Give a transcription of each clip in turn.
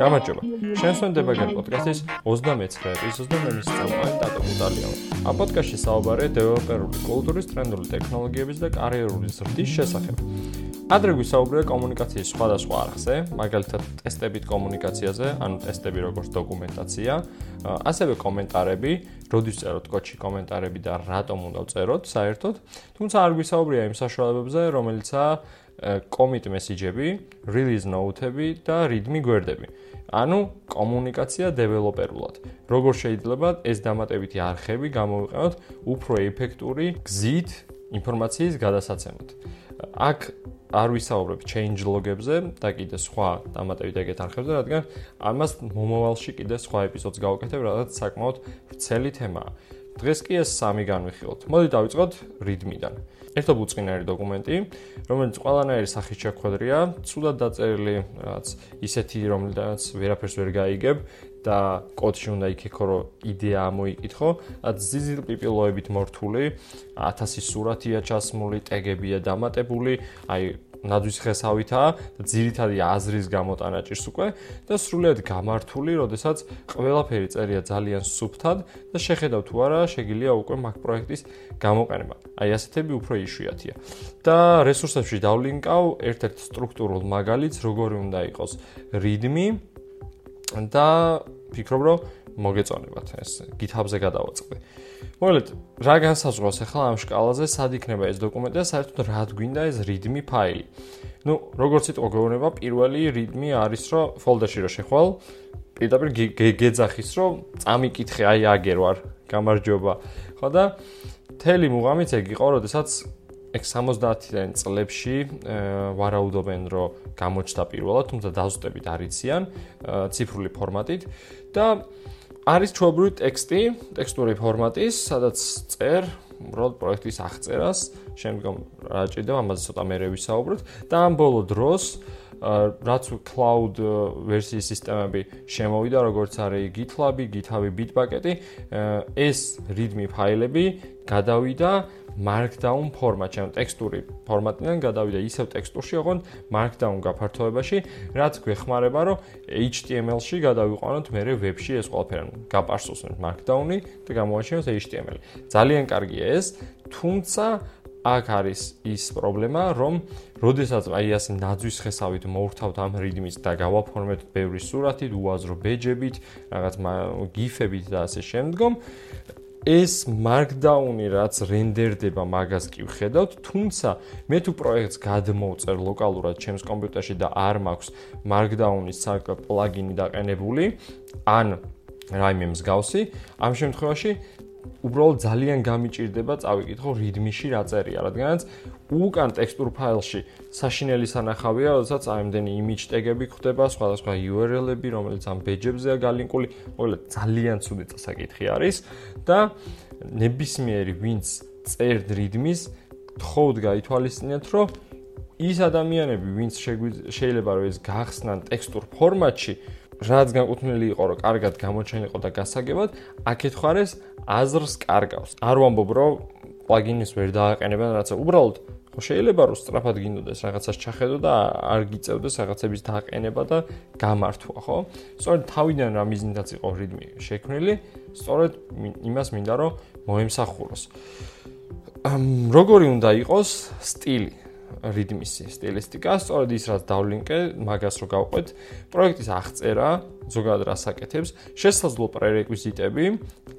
გამარჯობა. შენსონ დებაგერ პოდკასტის 29 ეპიზოდზე მე მისწავლე დატო გუდალია. ამ პოდკასტში საუბარია დეველოპერული კულტურის, ტრენდული ტექნოლოგიების და კარიერული ზრდის შესახებ. ადრე გვისაუბრია კომუნიკაციის სხვადასხვა არხზე, მაგალითად ტესტებით კომუნიკაციაზე, ანუ ტესტები როგორც დოკუმენტაცია, ასევე კომენტარები, როდის წეროთ კოდში კომენტარები და რატომ უნდა წეროთ საერთოდ. თუმცა არ გვისაუბრია იმ საშუალებებზე, რომელიცაა commit message-ები, release note-ები და readme გვერდები. ანუ კომუნიკაცია დეველოპერულად. როგორ შეიძლება ეს დამატებითი არხები გამოვიყენოთ უფრო ეფექტური გზით ინფორმაციის გადასაცემად. აქ არ ვისაუბრებ change log-ებზე და კიდე სხვა დამატებით ეგეთ არხებზე, რადგან ამას მომავალში კიდე სხვა ეპიზოდს გავაკეთებ, რადგან საკმაოდ ვრცელი თემაა. დღეს კი ეს სამი განვიხილოთ. მოდი დავიწყოთ readme-დან. ერთო ბუწყინარი დოკუმენტი, რომელიც ყველანაირი სახით შეხვედრია, ცუდად დაწერილი, რაც ისეთი, რომელთაც ვერაფერს ვერ გაიგებ და კოდში უნდა იქექო, რომ იდეა ამოიკითხო, რაც ზიზილ პიპილოებით მორთული, 1000 სურათია ჩასმული, ტეგებია დამატებული, აი ნაძვის ხესავითაა და ძირითადი აზრის გამოტანა ჭირს უკვე და სრულიად გამართული, როდესაც ყველაფერი წერია ძალიან სუფთად და შეხედავ თუ არა შეგიძლია უკვე მაგ პროექტის გამოყენება. აი ასეთები უფრო იშვიათია. და რესურსებში დავლინკავ ერთ-ერთ სტრუქტურულ მაგალითს, როგორი უნდა იყოს readme და ფიქრობ, რომ მოგეწონებათ ეს GitHub-ზე გადავაწყდე. მოკლედ, რა განსაზღვრავს ახლა ამ შკალაზე, სად იქნება ეს დოკუმენტი და საერთოდ რა გვინდა ეს readme ფაილი. ну, როგორც იტყვა გეუბნება, პირველი readme არის, რომ folder-ში რო შეხვალ, პირდაპირ გეძახის, რომ წამიკითხე, აი აგერ ვარ, გამარჯობა. ხო და თელი მუღამიც ეგ იყო, როდესაც ეგ 70-დან წლებში ვარაუდობენ, რომ გამოჩნდა პირველად, თუმცა დაზუსტებით არიციან ციფრული ფორმატით და არის ჩვეულებრივი ტექსტი, ტექსტური ფორმატის, სადაც წერ უბრალოდ პროექტის აღწერას, შემდგომ რა ჭირდება, ამაზე ცოტა მე რევისაუბროთ და ამ ბოლო დროს რაც cloud ვერსიის სისტემები შემოვიდა, როგორც არის GitLab, GitHub, Bitbucket, ეს readme ფაილები გადავიდა markdown ფორმატში, ანუ ტექსტური ფორმატიდან გადავიდა ისევ ტექსტურში, ოღონდ markdown გაფართოებაში, რაც გვეხმარება, რომ HTML-ში გადავიყვანოთ მეორე ვებში ეს ყველაფერი, ანუ გაპარსოსნოთ markdown-ი და გამოაჩინოთ HTML-ი. ძალიან კარგია ეს, თუმცა აქ არის ის პრობლემა, რომ როდესაც აი ასე ნაძვის ხესავით მოვრთავთ ამ readme-ს და გავაფორმეთ ბევრი სურათით, უაზრო ბეჯებით, რაღაც gif-ებით და ასე შემდგომ, ეს markdown-ი რაც რენდერდება მაგას კი ვხედავთ, თუმცა მე თუ პროექტს გადმოვწერ ლოკალურად ჩემს კომპიუტერში და არ მაქვს markdown-ის საკ პლაგინი დაყენებული, ან რაიმე მსგავსი, ამ შემთხვევაში უბრალოდ ძალიან გამიჭირდება წავიკითხო readme-ში რა წერია, რადგანაც უკან ტექსტურ ფაილში საშინელი სანახავია, როდესაც აიმდენი image tag-ები ხდება, სხვადასხვა URL-ები, რომელიც ამ ბეჯებზეა გალინკული, მოკლედ ძალიან ცუდი წასაკითხი არის და ნებისმიერი ვინც წერდ readme-ს, თხოვთ გაითვალისწინეთ, რომ ის ადამიანები, ვინც შეიძლება რომ ეს გახსნან ტექსტურ ფორმატში, რაც განკუთვნილი იყო, რომ კარგად გამოჩენილიყო და გასაგებად, აქეთ ხარეს აზრს კარგავს. არ ვამბობ, რომ პლაგინის ვერ დააყენებენ, რაცა უბრალოდ შეიძლება რომ სწრაფად გინდოდეს რაღაცას ჩახედო და არ გიწევდეს რაღაცების დააყენება და გამართვა, ხო? სწორედ თავიდან რა მიზნითაც იყო რიტმი შექმნილი, სწორედ იმას მინდა რომ მოემსახუროს. როგორი უნდა იყოს სტილი? რიტმისი სტილისტიკა, სწორედ ის რაც დავლინკე, მაგას რო გავყვეთ, პროექტის აღწერა, ზოგადად რას აკეთებს, შესაძლო პრერეკვიზიტები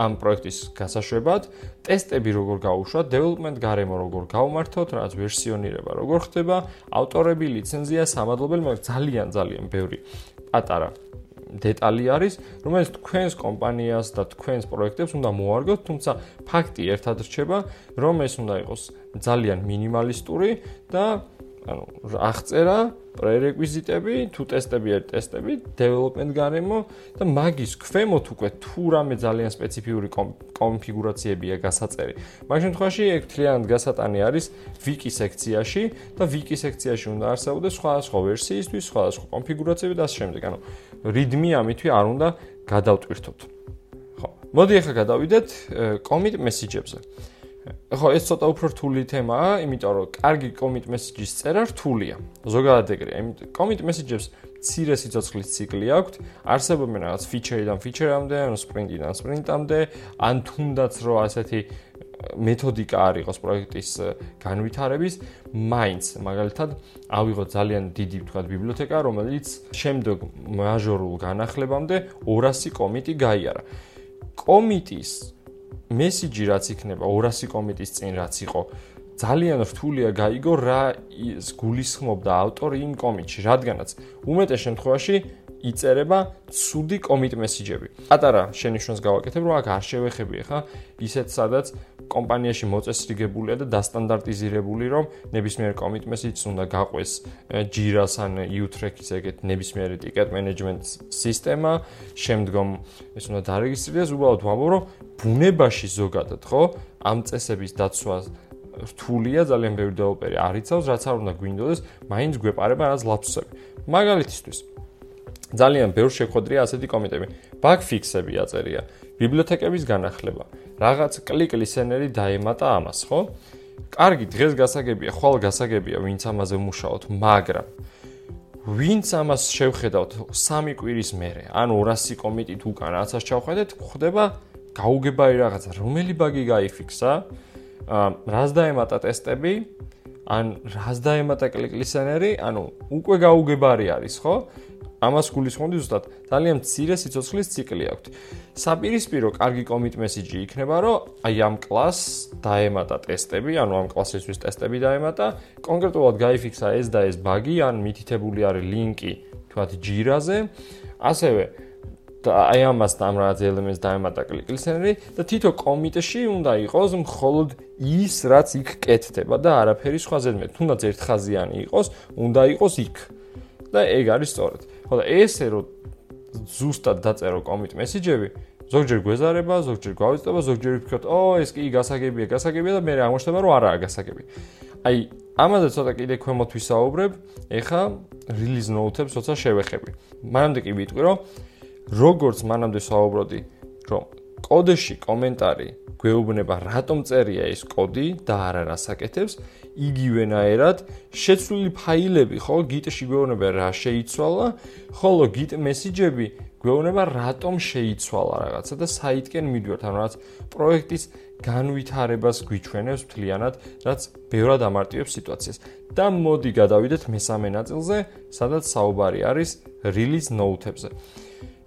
ამ პროექტის გასაშვებად, ტესტები როგორ გაუშვათ, დეველოპმენტ გარემო როგორ გავმართოთ, რაც ვერსიონირება როგორ ხდება, ავტორები, ლიცენზია, სამადლობელი, მაგრამ ძალიან ძალიან ბევრი პატარა დეტალი არის, რომელიც თქვენს კომპანიას და თქვენს პროექტებს უნდა მოარგოთ, თუმცა ფაქტი ერთად რჩება, რომ ეს უნდა იყოს ძალიან მინიმალისტური და ანუ აღწერა, პრერეკვიზიტები, თუ ტესტები არის ტესტები, დეველოპმენტ გარემო და მაგის ქვემოთ უკვე თუ რამე ძალიან სპეციფიური კონფიგურაციებია გასაწერი. მაგ შემთხვევაში ეგ თლიანად გასატანი არის ვიკი სექციაში და ვიკი სექციაში უნდა არსებობდეს სხვადასხვა ვერსიისთვის, სხვადასხვა კონფიგურაციები და ასე შემდეგ. ანუ readme ამითვე არ უნდა გადავტვირთოთ. ხო. მოდი ახლა გადავიდეთ commit message-ებზე. ხო, ეს ცოტა უფრო რთული თემაა, იმიტომ რომ კარგი commit message-ის წერა რთულია. ზოგადად ეგრეა, იმიტომ commit message-ებს ცირე სიცოცხლის ციკლი აქვს, არსებობენ რაღაც feature-დან feature-ამდე, ან sprint-დან sprint-ამდე, ან თუნდაც რო ასეთი მეთოდიკა არ იყოს პროექტის განვითარების, მაინც მაგალითად ავიღოთ ძალიან დიდი თქვა ბიბლიოთეკა, რომელიც შემდეგ მაჟორულ განახლებამდე 200 კომიტი გაიარა. კომიტის მესიჯი რაც იქნება 200 კომიტის წინ რაც იყო ძალიან რთულია გაიგო რა გულისხმობდა ავტორი იმ კომიტში, რადგანაც უმეტეს შემთხვევაში იწერება ცუდი კომიტ მესიჯები. პატარა შენიშვნას გავაკეთებ, რომ აქ არ შევეხები ხა ისეთ სადაც კომპანიაში მოწესრიგებულია და დასტანდარტიზირებული, რომ ნებისმიერ კომიტ მესიჯს უნდა გაყვეს Jira-ს ან U-Track-ის ეგეთ ნებისმიერი ticket management სისტემა, შემდგომ ეს უნდა დარეგისტრირდეს, უბრალოდ ვამბობ, რომ ბუნებაში ზოგადად, ხო, ამ წესების დაცვა რთულია, ძალიან ბევრი დეველოპერი არიცავს, რაც არ უნდა გვინდოდეს, მაინც გვეპარება რაღაც ლაფსები. მაგალითისთვის ძალიან ბევრი შეხვედრია ასეთი კომიტები. bug fix-ები აწერია, ბიბლიოთეკების განახლება, რაღაც კლიკ ლისენერი დაემატა ამას, ხო? კარგი, დღეს გასაგებია, ხვალ გასაგებია, ვინც ამაზე მუშაობთ, მაგრამ ვინც ამას შევხედავთ 3 კვირის მერე, ანუ 200 კომიტით უკან რაღაცას ჩავხედეთ, ხდება გაუგებარი რაღაცა, რომელი ბაგი გაიფიქსა? რას დაემატა ტესტები? ან რას დაემატა კლიკ ლისენერი? ანუ უკვე გაუგებარი არის, ხო? ამას გულისხმობდი ზუსტად ძალიან მცირე სიცოცხლის ციკლი აქვს. საპირისპირო კარგი commit message იქნება, რომ აი ამ კლას დაემატა ტესტები, ანუ ამ კლასისთვის ტესტები დაემატა, კონკრეტულად გაიფიქსა ეს და ეს ბაგი, ან მითითებული არის ლინკი, თქვათ Jira-ზე. ასევე და აი ამას და ამ რაღაც ელემენტს დაემატა კლიკლისენერი და თითო კომიტში უნდა იყოს მხოლოდ ის, რაც იქ კეთდება და არაფერი სხვა ზედმეტ. თუნდაც ერთხაზიანი იყოს, უნდა იყოს იქ. და ეგ არის სწორად. ხო და ესე რომ ზუსტად დაწერო კომიტ მესიჯები, ზოგჯერ გვეზარება, ზოგჯერ გვავიწდება, ზოგჯერ ვფიქრობ, ო, ეს კი გასაგებია, გასაგებია და მე რა აღმოჩნდება, რომ არაა გასაგები. აი, ამაზე ცოტა კიდე ქვემოთ ვისაუბრებ, ეხა release note-ებს ცოტა შევეხები. მანამდე კი ვიტყვი, რომ როგორც მანამდე საუბრობდი, რომ კოდში კომენტარი გვეუბნება რატომ წერია ეს კოდი და არა რასაკეთებს, იგივენაერად შეცვლილი ფაილები ხო git-ში გვეუბნება რა შეიცვალა, ხოლო git message-ები გვეუბნება რატომ შეიცვალა რაღაცა და საიტკენ მიდივართ, ანუ რაც პროექტის განვითარებას გვიჩვენებს მთლიანად, რაც ბევრად ამარტივებს სიტუაციას. და მოდი გადავიდეთ მესამე ნაწილზე, სადაც საუბარი არის release note-ებზე.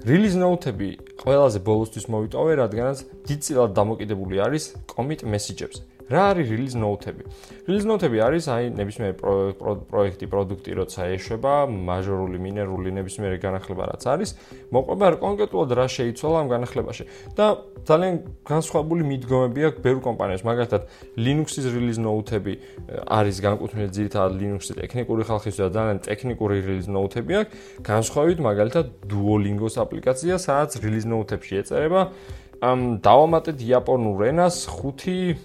release note-ები ყველაზე ბოლოსთვის მოვიტოვე, რადგანაც დიდწილად დამოკიდებული არის commit message-ებზე. რა არის release note-ები? release note-ები არის აი ნებისმიერ პროექტი, პროდუქტი, როცა ეშვება, მაჟორული, მინერული ნებისმიერი განახლება რაც არის, მოყვება კონკრეტულად რა შეიცვალა ამ განახლებაში. და ძალიან განსხვავებული მიდგომები აქვს ბევრ კომპანიას, მაგალითად Linux-ის release note-ები არის განკუთვნილი ძირითადად Linux-ის ტექნიკური ხალხის და ძალიან ტექნიკური release note-ები აქვს. განსხვავებით მაგალითად Duolingo-s აპლიკაცია, სადაც release note-ებში ეწერება ამ დავამატეთ იაპონურ ენას 5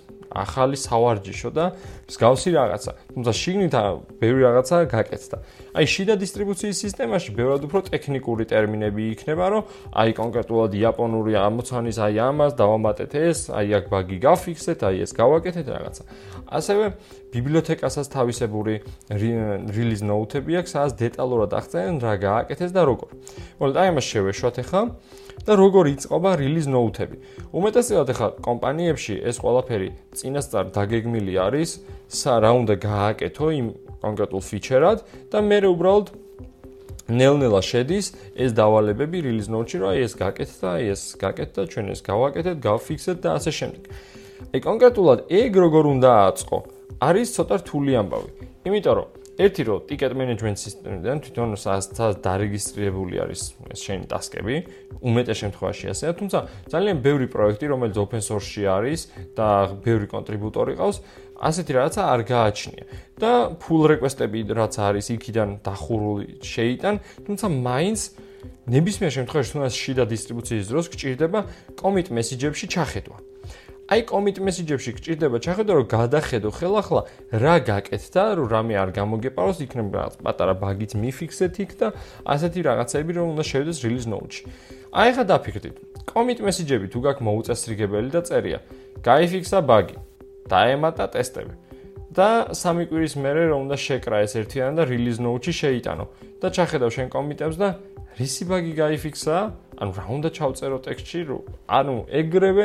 ახალი სავარჯიშო და მსგავსი რაღაცა. თუმცა შიგნით ბევრი რაღაცა გაკეთდა. აი შიდა დისტრიბუციის სისტემაში ბევრად უფრო ტექნიკური ტერმინები იქნება, რომ აი კონკრეტულად იაპონური ამოცანის აი ამას დავამატეთ ეს, აი აქ ბაგი გაფიქსეთ, აი ეს გავაკეთეთ რაღაცა. ასევე ბიბლიოთეკასაც თავისებური release note-ები აქვს, სადაც დეტალურად აღწერენ რა გააკეთეს და როგორ. მოგეთ აი ამას შევეშვათ ახლა. და როგორ იწყობა release note-ები. უმეტესად ახლა კომპანიებში ეს ყველაფერი წინასწარ დაგეგმილი არის, რა უნდა გააკეთო იმ კონკრეტულ feature-ად და მე უბრალოდ ნელ-ნელა შედის ეს დავალებები release note-ში, აი ეს გაკეთდა, აი ეს გაკეთდა, ჩვენ ეს გავაკეთეთ, გავფიქსეთ და ასე შემდეგ. აი კონკრეტულად ეგ როგორ უნდა აწყო? არის ცოტა რთული ამბავი. იმიტომ რომ ერთი რო ticket management system-დან თვითონ სადაც დარეგისტრირებული არის ეს შენი ტასკები, უმეტეს შემთხვევაში ასეა, თუმცა ძალიან ბევრი პროექტი, რომელიც open source-ში არის და ბევრი კონტრიბუტორი ყავს, ასეთი რაღაცა არ გააჩნია. და pull request-ები რაც არის იქიდან დახურული შეიტან, თუმცა მაინც ნებისმიერ შემთხვევაში თუნდაც შიდა დისტრიბუციის დროს გჭირდება commit message-ებში ჩახედვა. აი commit message-ებში გჭირდება ჩახედო რომ გადახედო ხელახლა რა გაკეთდა რომ რამე არ გამოგეპაროს იქნება პატარა ბაგიც მიფიქსეთ იქ და ასეთი რაღაცები რომ უნდა შევიდეს release note-ში აი ხა დაფიქრდით commit message-ები თუ გაქვს მოუწესრიგებელი და წერია გაიფიქსა ბაგი დაემატა ტესტები. და სამი კვირის მერე რომ უნდა შეკრა ეს ერთიანი და release note-ში შეიტანო და ჩახედავ შენ კომიტებს და რისი ბაგი გაიფიქსა? ანუ რა უნდა ჩავწერო ტექსტში, ანუ ეგრევე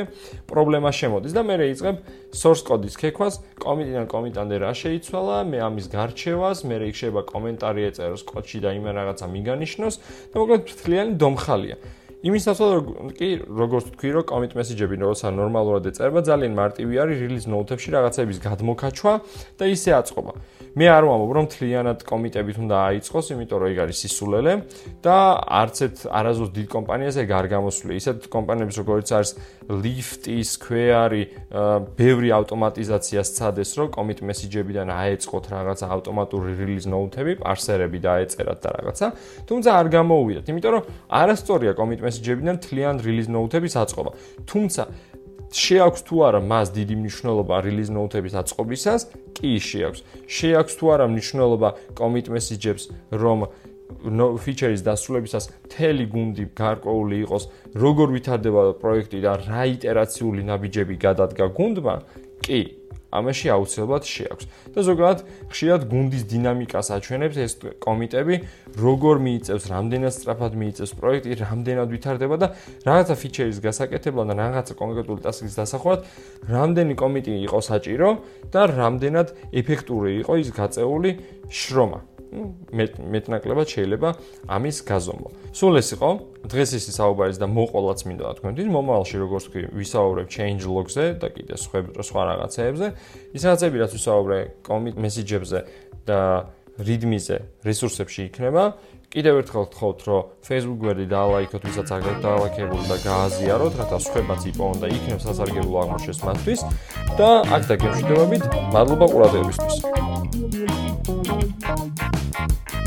პრობლემა შემოდის და მე რეიწყებ source code-ის ქექვას, კომიტიდან კომიტამდე რა შეიცვალა, მე ამის გარჩევას, მე რეიქ შეიძლება კომენტარი ეწეროს კოდში და იმენ რაღაცა მიგანიშნოს და მოკლედ მთლიანი დომხალია. იმის ნაცვლად კი როგორც თქვი რომ commit message-ები როცა ნორმალურად ეწერება ძალიან მარტივი არის release note-ებში რაღაცების გადმოკაჩვა და ისე აწყობა. მე არ ვამბობ რომ თლიანად კომიტებით უნდა აიწყოს, იმიტომ რომ ეგ არის სისულელე და არც ერთ არაზოს დიდ კომპანიას ეგ არ გამოსვლი. ისეთ კომპანიებს როგორც არის Lyft-ი, Square-ი, ბევრი ავტომატიზაცია სცადეს, რომ commit message-ებიდან აეწყოთ რაღაცა ავტომატური release note-ები, parser-ები და აეწერათ და რაღაცა. თუმცა არ გამოუვიდათ, იმიტომ რომ არასწორია commit message-ებიდან თლიან release note-ების აწყობა. თუმცა შეაქვს თუ არა მას დიდი მნიშვნელობა release note-ების აწყობისას? კი, შეაქვს. შეაქვს თუ არა მნიშვნელობა commit message-ებს, რომ no features დასრულებისას თელი გუნდი გარკვეული იყოს, როგორ ვითარდება პროექტი და რა iterაციული ნაბიჯები გადადგა გუნდმა? კი, ამაში აუცილებლად შეაქვს. და ზოგადად ხშირად გუნდის დინამიკას აჩვენებს ეს კომიტები, როგორ მიიწევს, რამდენად სწრაფად მიიწევს პროექტი, რამდენად ვითარდება და რაღაცა ფიჩერის გასაკეთებლად და რაღაცა კონკრეტული ტასკის დასახვად, რამდენი კომიტი იყო საჭირო და რამდენად ეფექტური იყო ის გაწეული შრომა. მეტნაკლებად შეიძლება ამის გაზომვა. სულ ეს იყო დღეს ის საუბარის და მოყოლაც მინდა თქვენთვის მომავალში როგორც თქვი ვისაუბრებ change log-ზე და კიდე სხვა სხვა რაღაცეებზე. ის რაღაცები რაც ვისაუბრე commit message-ებზე და readme-ზე რესურსებში იქნება. კიდევ ერთხელ გთხოვთ, რომ Facebook გვერდი დაალაიქოთ, ვისაც არ დაალაიქებული და გააზიაროთ, რათა სხვებაც იპოვონ და იქნებ სასარგებლო აღმოჩენს მათთვის. და აქ და გემშვიდობებით, მადლობა ყურადღებისთვის. Thank you.